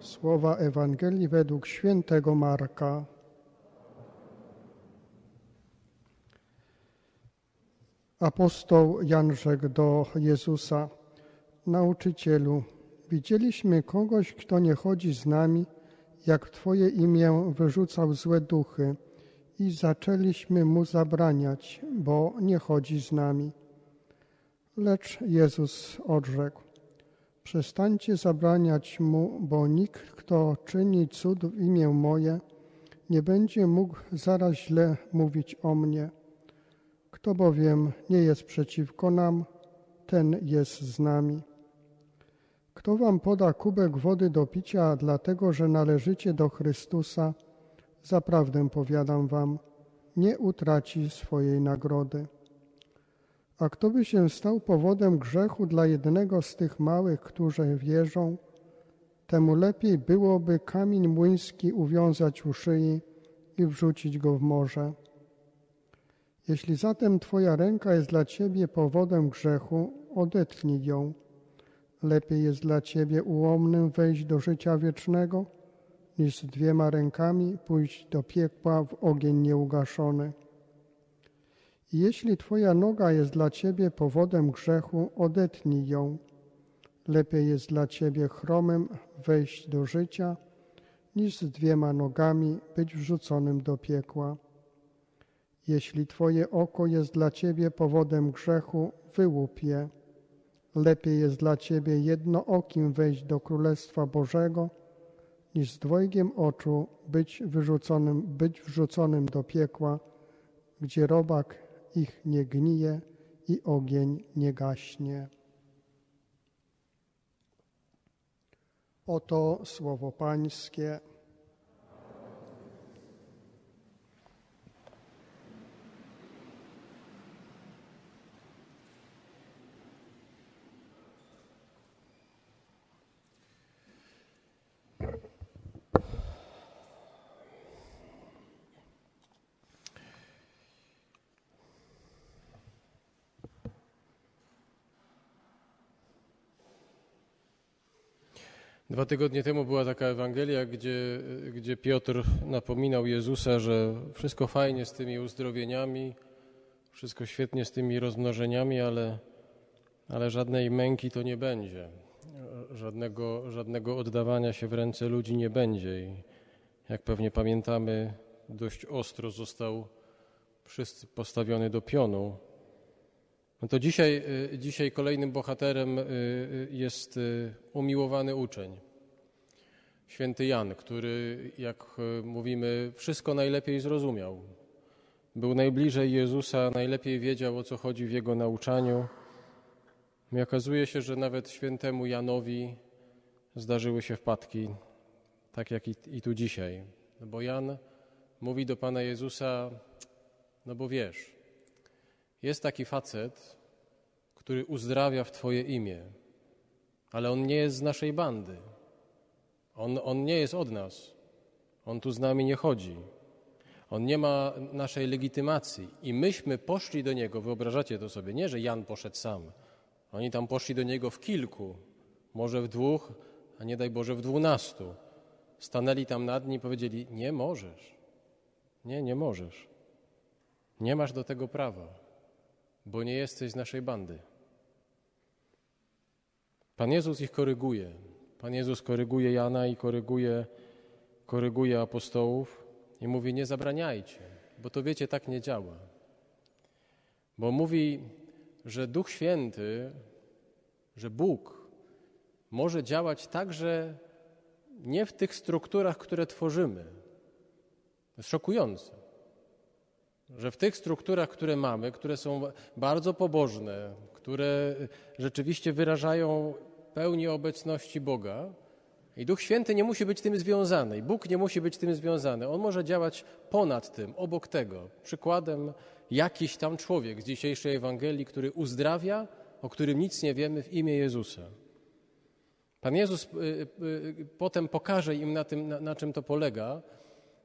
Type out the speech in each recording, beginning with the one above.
Słowa Ewangelii według świętego Marka. Apostoł Jan rzekł do Jezusa, Nauczycielu, widzieliśmy kogoś, kto nie chodzi z nami, jak w Twoje imię wyrzucał złe duchy i zaczęliśmy mu zabraniać, bo nie chodzi z nami. Lecz Jezus odrzekł, przestańcie zabraniać mu, bo nikt, kto czyni cud w imię moje, nie będzie mógł zaraz źle mówić o mnie. Kto bowiem nie jest przeciwko nam, ten jest z nami. Kto wam poda kubek wody do picia, dlatego że należycie do Chrystusa, zaprawdę powiadam wam, nie utraci swojej nagrody. A kto by się stał powodem grzechu dla jednego z tych małych, którzy wierzą, temu lepiej byłoby kamień młyński uwiązać u szyi i wrzucić go w morze. Jeśli zatem Twoja ręka jest dla Ciebie powodem grzechu, odetnij ją. Lepiej jest dla Ciebie ułomnym wejść do życia wiecznego, niż z dwiema rękami pójść do piekła w ogień nieugaszony. Jeśli Twoja noga jest dla Ciebie powodem grzechu, odetnij ją. Lepiej jest dla Ciebie chromym wejść do życia, niż z dwiema nogami być wrzuconym do piekła. Jeśli Twoje oko jest dla Ciebie powodem grzechu, wyłup je. Lepiej jest dla Ciebie jednookim wejść do Królestwa Bożego, niż z dwojgiem oczu być wyrzuconym, być wrzuconym do piekła, gdzie robak ich nie gnije i ogień nie gaśnie. Oto słowo Pańskie. Dwa tygodnie temu była taka Ewangelia, gdzie, gdzie Piotr napominał Jezusa, że wszystko fajnie z tymi uzdrowieniami, wszystko świetnie z tymi rozmnożeniami, ale, ale żadnej męki to nie będzie. Żadnego, żadnego oddawania się w ręce ludzi nie będzie. I jak pewnie pamiętamy, dość ostro został postawiony do pionu. No to dzisiaj, y, dzisiaj kolejnym bohaterem y, y, jest umiłowany uczeń, święty Jan, który, jak mówimy, wszystko najlepiej zrozumiał. Był najbliżej Jezusa, najlepiej wiedział, o co chodzi w jego nauczaniu. I okazuje się, że nawet świętemu Janowi zdarzyły się wpadki, tak jak i, i tu dzisiaj. No bo Jan mówi do Pana Jezusa, no bo wiesz, jest taki facet, który uzdrawia w Twoje imię, ale on nie jest z naszej bandy. On, on nie jest od nas. On tu z nami nie chodzi. On nie ma naszej legitymacji. I myśmy poszli do niego, wyobrażacie to sobie, nie, że Jan poszedł sam. Oni tam poszli do niego w kilku, może w dwóch, a nie daj Boże w dwunastu. Stanęli tam nad nim i powiedzieli: Nie możesz. Nie, nie możesz. Nie masz do tego prawa bo nie jesteś z naszej bandy. Pan Jezus ich koryguje. Pan Jezus koryguje Jana i koryguje, koryguje apostołów i mówi: Nie zabraniajcie, bo to wiecie, tak nie działa. Bo mówi, że Duch Święty, że Bóg może działać także nie w tych strukturach, które tworzymy. To jest szokujące że w tych strukturach, które mamy, które są bardzo pobożne, które rzeczywiście wyrażają pełni obecności Boga, i Duch Święty nie musi być tym związany, i Bóg nie musi być tym związany. On może działać ponad tym, obok tego. Przykładem jakiś tam człowiek z dzisiejszej Ewangelii, który uzdrawia, o którym nic nie wiemy w imię Jezusa. Pan Jezus y, y, y, potem pokaże im na, tym, na, na czym to polega,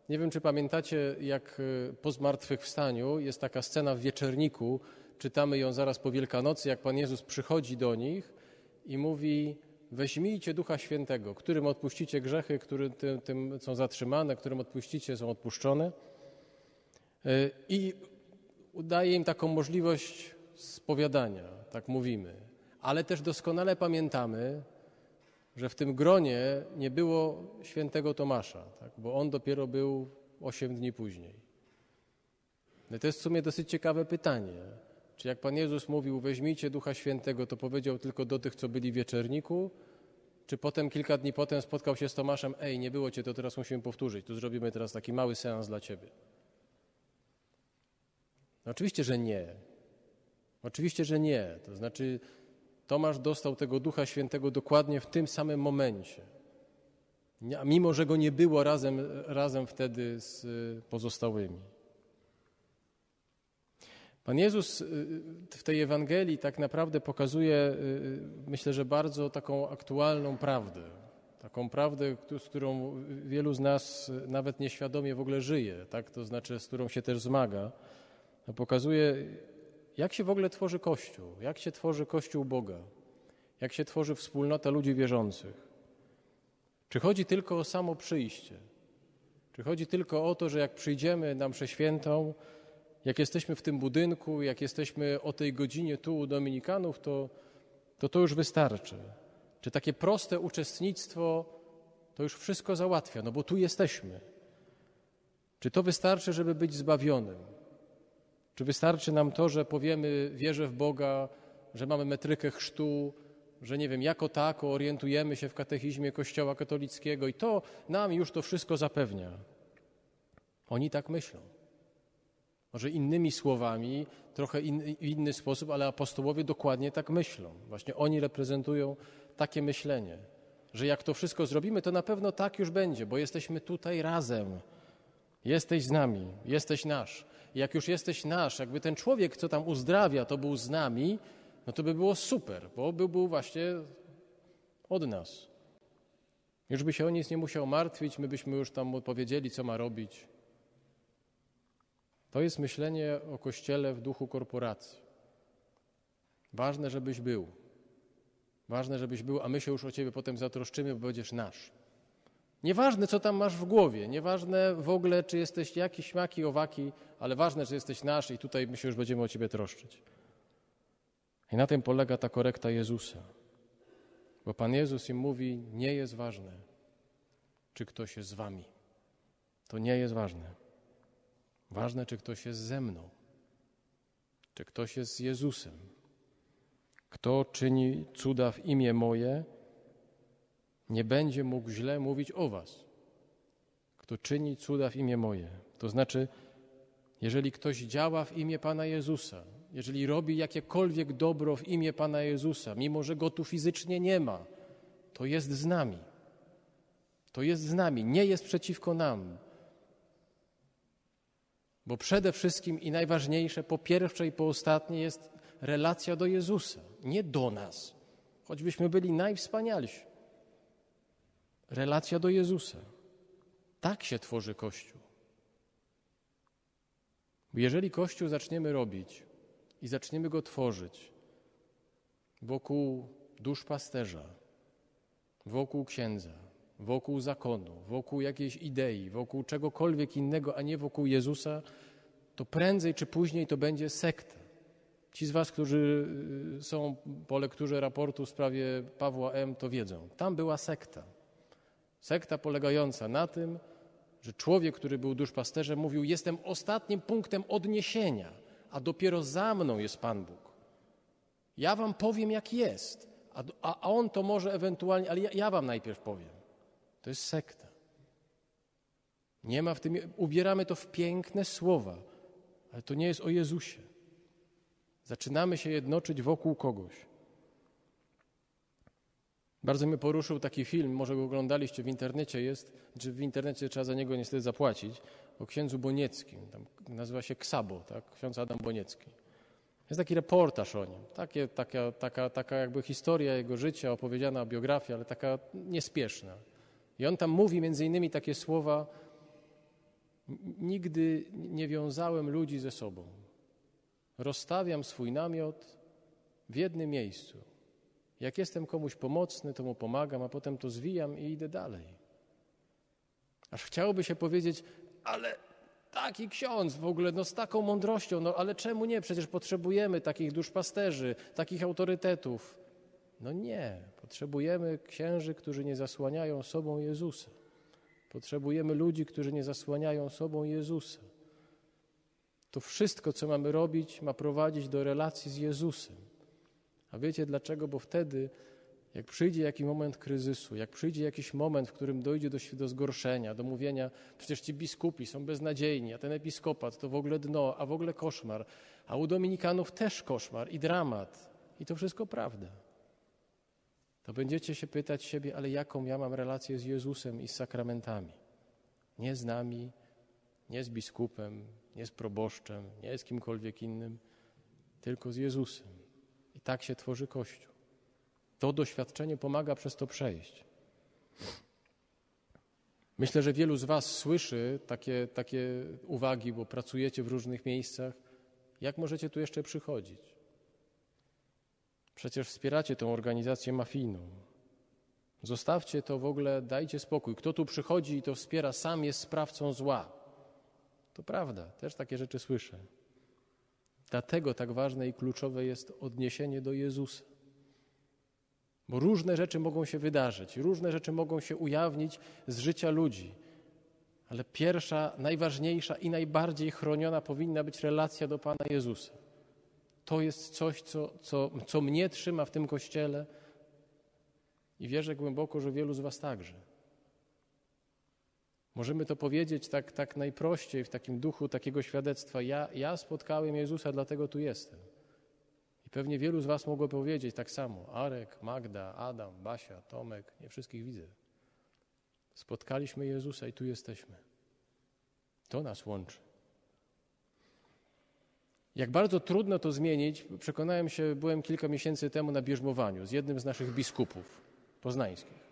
nie wiem, czy pamiętacie, jak e, po zmartwychwstaniu jest taka scena w wieczerniku, czytamy ją zaraz po Wielkanocy, jak Pan Jezus przychodzi do nich i mówi: weźmijcie Ducha Świętego, którym odpuścicie grzechy, którym tym, tym są zatrzymane, którym odpuścicie, są odpuszczone. E, I daje im taką możliwość spowiadania, tak mówimy. Ale też doskonale pamiętamy, że w tym gronie nie było świętego Tomasza, tak? bo on dopiero był osiem dni później. No to jest w sumie dosyć ciekawe pytanie. Czy jak Pan Jezus mówił, weźmijcie Ducha Świętego, to powiedział tylko do tych, co byli w wieczerniku? Czy potem, kilka dni potem spotkał się z Tomaszem, ej, nie było Cię, to teraz musimy powtórzyć, tu zrobimy teraz taki mały seans dla Ciebie. No oczywiście, że nie. Oczywiście, że nie. To znaczy, Tomasz dostał tego Ducha Świętego dokładnie w tym samym momencie. Mimo, że go nie było razem, razem wtedy z pozostałymi. Pan Jezus y, w tej Ewangelii tak naprawdę pokazuje, y, y, myślę, że bardzo taką aktualną prawdę. Taką prawdę, z którą wielu z nas nawet nieświadomie w ogóle żyje, tak? to znaczy z którą się też zmaga. Pokazuje, jak się w ogóle tworzy Kościół, jak się tworzy Kościół Boga, jak się tworzy wspólnota ludzi wierzących. Czy chodzi tylko o samo przyjście? Czy chodzi tylko o to, że jak przyjdziemy na mszę świętą, jak jesteśmy w tym budynku, jak jesteśmy o tej godzinie tu u Dominikanów, to to, to już wystarczy. Czy takie proste uczestnictwo to już wszystko załatwia, no bo tu jesteśmy. Czy to wystarczy, żeby być zbawionym? Czy wystarczy nam to, że powiemy wierzę w Boga, że mamy metrykę chrztu, że nie wiem, jako tako orientujemy się w katechizmie Kościoła katolickiego i to nam już to wszystko zapewnia? Oni tak myślą. Może innymi słowami, trochę in, inny sposób, ale apostołowie dokładnie tak myślą. Właśnie oni reprezentują takie myślenie, że jak to wszystko zrobimy, to na pewno tak już będzie, bo jesteśmy tutaj razem. Jesteś z nami, jesteś nasz. Jak już jesteś nasz, jakby ten człowiek, co tam uzdrawia, to był z nami, no to by było super, bo by był właśnie od nas. Już by się o nic nie musiał martwić, my byśmy już tam odpowiedzieli, co ma robić. To jest myślenie o Kościele w duchu korporacji. Ważne, żebyś był. Ważne, żebyś był, a my się już o ciebie potem zatroszczymy, bo będziesz nasz. Nieważne, co tam masz w głowie, nieważne w ogóle, czy jesteś jakiś śmaki, owaki, ale ważne, że jesteś nasz i tutaj my się już będziemy o ciebie troszczyć. I na tym polega ta korekta Jezusa. Bo Pan Jezus im mówi, nie jest ważne, czy ktoś jest z wami. To nie jest ważne. Ważne, czy ktoś jest ze mną, czy ktoś jest z Jezusem. Kto czyni cuda w imię moje, nie będzie mógł źle mówić o Was. Kto czyni cuda w imię moje. To znaczy, jeżeli ktoś działa w imię Pana Jezusa, jeżeli robi jakiekolwiek dobro w imię Pana Jezusa, mimo że go tu fizycznie nie ma, to jest z nami. To jest z nami, nie jest przeciwko nam. Bo przede wszystkim i najważniejsze, po pierwsze i po ostatnie, jest relacja do Jezusa, nie do nas, choćbyśmy byli najwspanialsi. Relacja do Jezusa. Tak się tworzy Kościół. Jeżeli Kościół zaczniemy robić i zaczniemy go tworzyć wokół dusz pasterza, wokół księdza, wokół zakonu, wokół jakiejś idei, wokół czegokolwiek innego, a nie wokół Jezusa, to prędzej czy później to będzie sekta. Ci z Was, którzy y, są po lekturze raportu w sprawie Pawła M., to wiedzą. Tam była sekta. Sekta polegająca na tym, że człowiek, który był duszpasterzem, mówił: Jestem ostatnim punktem odniesienia, a dopiero za mną jest Pan Bóg. Ja Wam powiem, jak jest, a, a on to może ewentualnie, ale ja, ja Wam najpierw powiem. To jest sekta. Nie ma w tym, ubieramy to w piękne słowa, ale to nie jest o Jezusie. Zaczynamy się jednoczyć wokół kogoś. Bardzo mnie poruszył taki film, może go oglądaliście w internecie, jest, czy w internecie trzeba za niego niestety zapłacić, o księdzu Bonieckim. Tam nazywa się Ksabo, tak? ksiądz Adam Boniecki. Jest taki reportaż o nim, Takie, taka, taka, taka jakby historia jego życia, opowiedziana biografia, ale taka niespieszna. I on tam mówi między innymi takie słowa: Nigdy nie wiązałem ludzi ze sobą. Rozstawiam swój namiot w jednym miejscu Jak jestem komuś pomocny, to mu pomagam, a potem to zwijam i idę dalej. Aż chciałoby się powiedzieć, ale taki ksiądz w ogóle, no z taką mądrością, no ale czemu nie? Przecież potrzebujemy takich duszpasterzy, takich autorytetów. No nie, potrzebujemy księży, którzy nie zasłaniają sobą Jezusa. Potrzebujemy ludzi, którzy nie zasłaniają sobą Jezusa. To wszystko, co mamy robić, ma prowadzić do relacji z Jezusem. A wiecie dlaczego? Bo wtedy, jak przyjdzie jakiś moment kryzysu, jak przyjdzie jakiś moment, w którym dojdzie do, do zgorszenia, do mówienia, przecież ci biskupi są beznadziejni, a ten episkopat to w ogóle dno, a w ogóle koszmar, a u dominikanów też koszmar i dramat. I to wszystko prawda. To będziecie się pytać siebie, ale jaką ja mam relację z Jezusem i z sakramentami? Nie z nami, nie z biskupem, nie z proboszczem, nie z kimkolwiek innym, tylko z Jezusem. Tak się tworzy Kościół. To doświadczenie pomaga przez to przejść. Myślę, że wielu z Was słyszy takie, takie uwagi, bo pracujecie w różnych miejscach. Jak możecie tu jeszcze przychodzić? Przecież wspieracie tę organizację mafijną. Zostawcie to w ogóle, dajcie spokój. Kto tu przychodzi i to wspiera, sam jest sprawcą zła. To prawda, też takie rzeczy słyszę. Dlatego tak ważne i kluczowe jest odniesienie do Jezusa. Bo różne rzeczy mogą się wydarzyć, różne rzeczy mogą się ujawnić z życia ludzi. Ale pierwsza, najważniejsza i najbardziej chroniona powinna być relacja do Pana Jezusa. To jest coś, co, co, co mnie trzyma w tym kościele i wierzę głęboko, że wielu z Was także. Możemy to powiedzieć tak, tak najprościej, w takim duchu takiego świadectwa. Ja, ja spotkałem Jezusa, dlatego tu jestem. I pewnie wielu z Was mogło powiedzieć tak samo. Arek, Magda, Adam, Basia, Tomek, nie wszystkich widzę. Spotkaliśmy Jezusa i tu jesteśmy. To nas łączy. Jak bardzo trudno to zmienić, przekonałem się, byłem kilka miesięcy temu na bierzmowaniu z jednym z naszych biskupów poznańskich.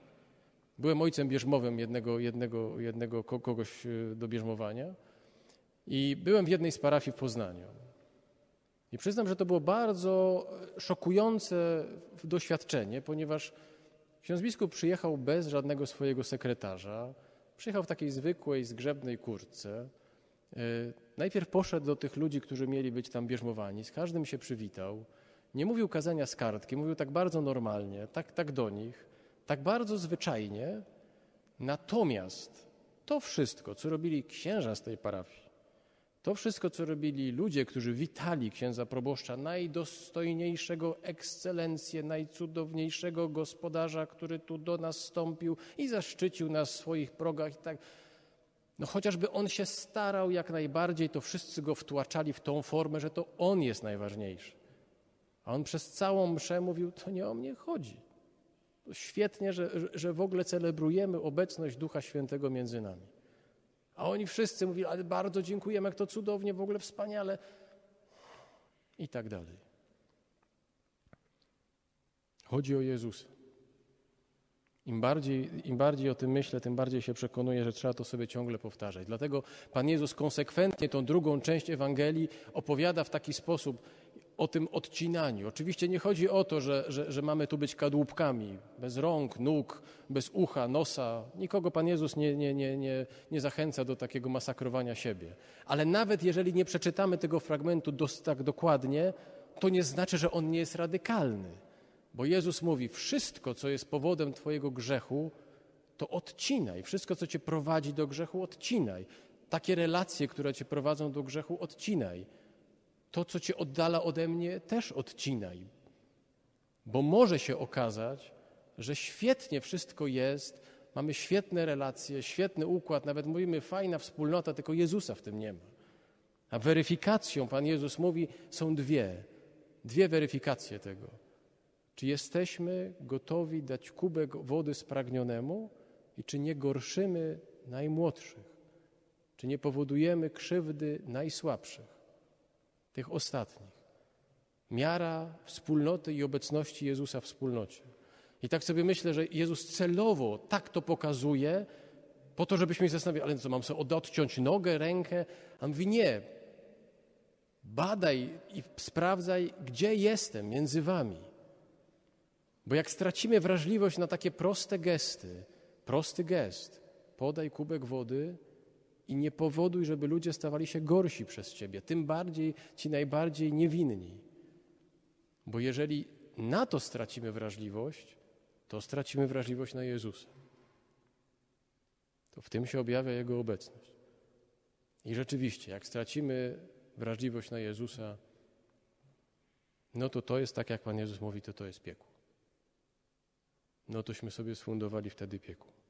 Byłem ojcem bierzmowym jednego, jednego, jednego kogoś e, do bierzmowania i byłem w jednej z parafii w Poznaniu. I przyznam, że to było bardzo szokujące doświadczenie, ponieważ ksiądz biskup przyjechał bez żadnego swojego sekretarza. Przyjechał w takiej zwykłej, zgrzebnej kurtce. E, najpierw poszedł do tych ludzi, którzy mieli być tam bierzmowani, z każdym się przywitał. Nie mówił kazania z kartki, mówił tak bardzo normalnie, tak, tak do nich tak bardzo zwyczajnie, natomiast to wszystko, co robili księża z tej parafii, to wszystko, co robili ludzie, którzy witali księdza proboszcza, najdostojniejszego ekscelencję, najcudowniejszego gospodarza, który tu do nas stąpił i zaszczycił nas w swoich progach i tak. No chociażby on się starał jak najbardziej, to wszyscy go wtłaczali w tą formę, że to on jest najważniejszy. A on przez całą mszę mówił, to nie o mnie chodzi. Świetnie, że, że w ogóle celebrujemy obecność Ducha Świętego między nami. A oni wszyscy mówili, ale bardzo dziękujemy, jak to cudownie, w ogóle wspaniale. I tak dalej. Chodzi o Jezusa. Im bardziej, Im bardziej o tym myślę, tym bardziej się przekonuję, że trzeba to sobie ciągle powtarzać. Dlatego Pan Jezus konsekwentnie tą drugą część Ewangelii opowiada w taki sposób, o tym odcinaniu. Oczywiście nie chodzi o to, że, że, że, mamy tu być kadłubkami, bez rąk, nóg, bez ucha, nosa. Nikogo Pan Jezus nie, nie, nie, nie, nie zachęca do takiego masakrowania siebie. Ale nawet jeżeli nie przeczytamy tego fragmentu dos, tak dokładnie, to nie znaczy, że on nie jest radykalny. Bo Jezus mówi: Wszystko, co jest powodem Twojego grzechu, to odcinaj. Wszystko, co Cię prowadzi do grzechu, odcinaj. Takie relacje, które Cię prowadzą do grzechu, odcinaj to, co cię oddala ode mnie, też odcinaj. Bo może się okazać, że świetnie wszystko jest, mamy świetne relacje, świetny układ, nawet mówimy fajna wspólnota, tylko Jezusa w tym nie ma. A weryfikacją, Pan Jezus mówi, są dwie. Dwie weryfikacje tego. Czy jesteśmy gotowi dać kubek wody spragnionemu i czy nie gorszymy najmłodszych? Czy nie powodujemy krzywdy najsłabszych? Tych ostatnich. Miara wspólnoty i obecności Jezusa w wspólnocie. I tak sobie myślę, że Jezus celowo tak to pokazuje, po to, żebyśmy się zastanawiali, ale co, mam sobie odciąć nogę, rękę? A mówi, nie. Badaj i sprawdzaj, gdzie jestem między wami. Bo jak stracimy wrażliwość na takie proste gesty, prosty gest, podaj kubek wody i nie powoduj, żeby ludzie stawali się gorsi przez ciebie, tym bardziej ci najbardziej niewinni. Bo jeżeli na to stracimy wrażliwość, to stracimy wrażliwość na Jezusa. To w tym się objawia Jego obecność. I rzeczywiście, jak stracimy wrażliwość na Jezusa, no to to jest tak, jak Pan Jezus mówi, to to jest piekło. No tośmy sobie sfundowali wtedy piekło.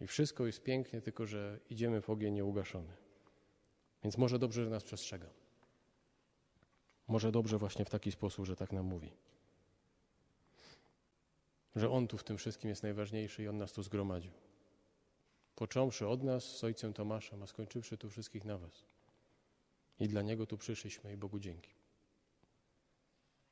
I wszystko jest pięknie, tylko że idziemy w ogień nieugaszony. Więc może dobrze, że nas przestrzega. Może dobrze właśnie w taki sposób, że tak nam mówi. Że On tu w tym wszystkim jest najważniejszy i On nas tu zgromadził. Począwszy od nas z Ojcem Tomaszem, a skończywszy tu wszystkich na Was. I dla Niego tu przyszliśmy i Bogu dzięki.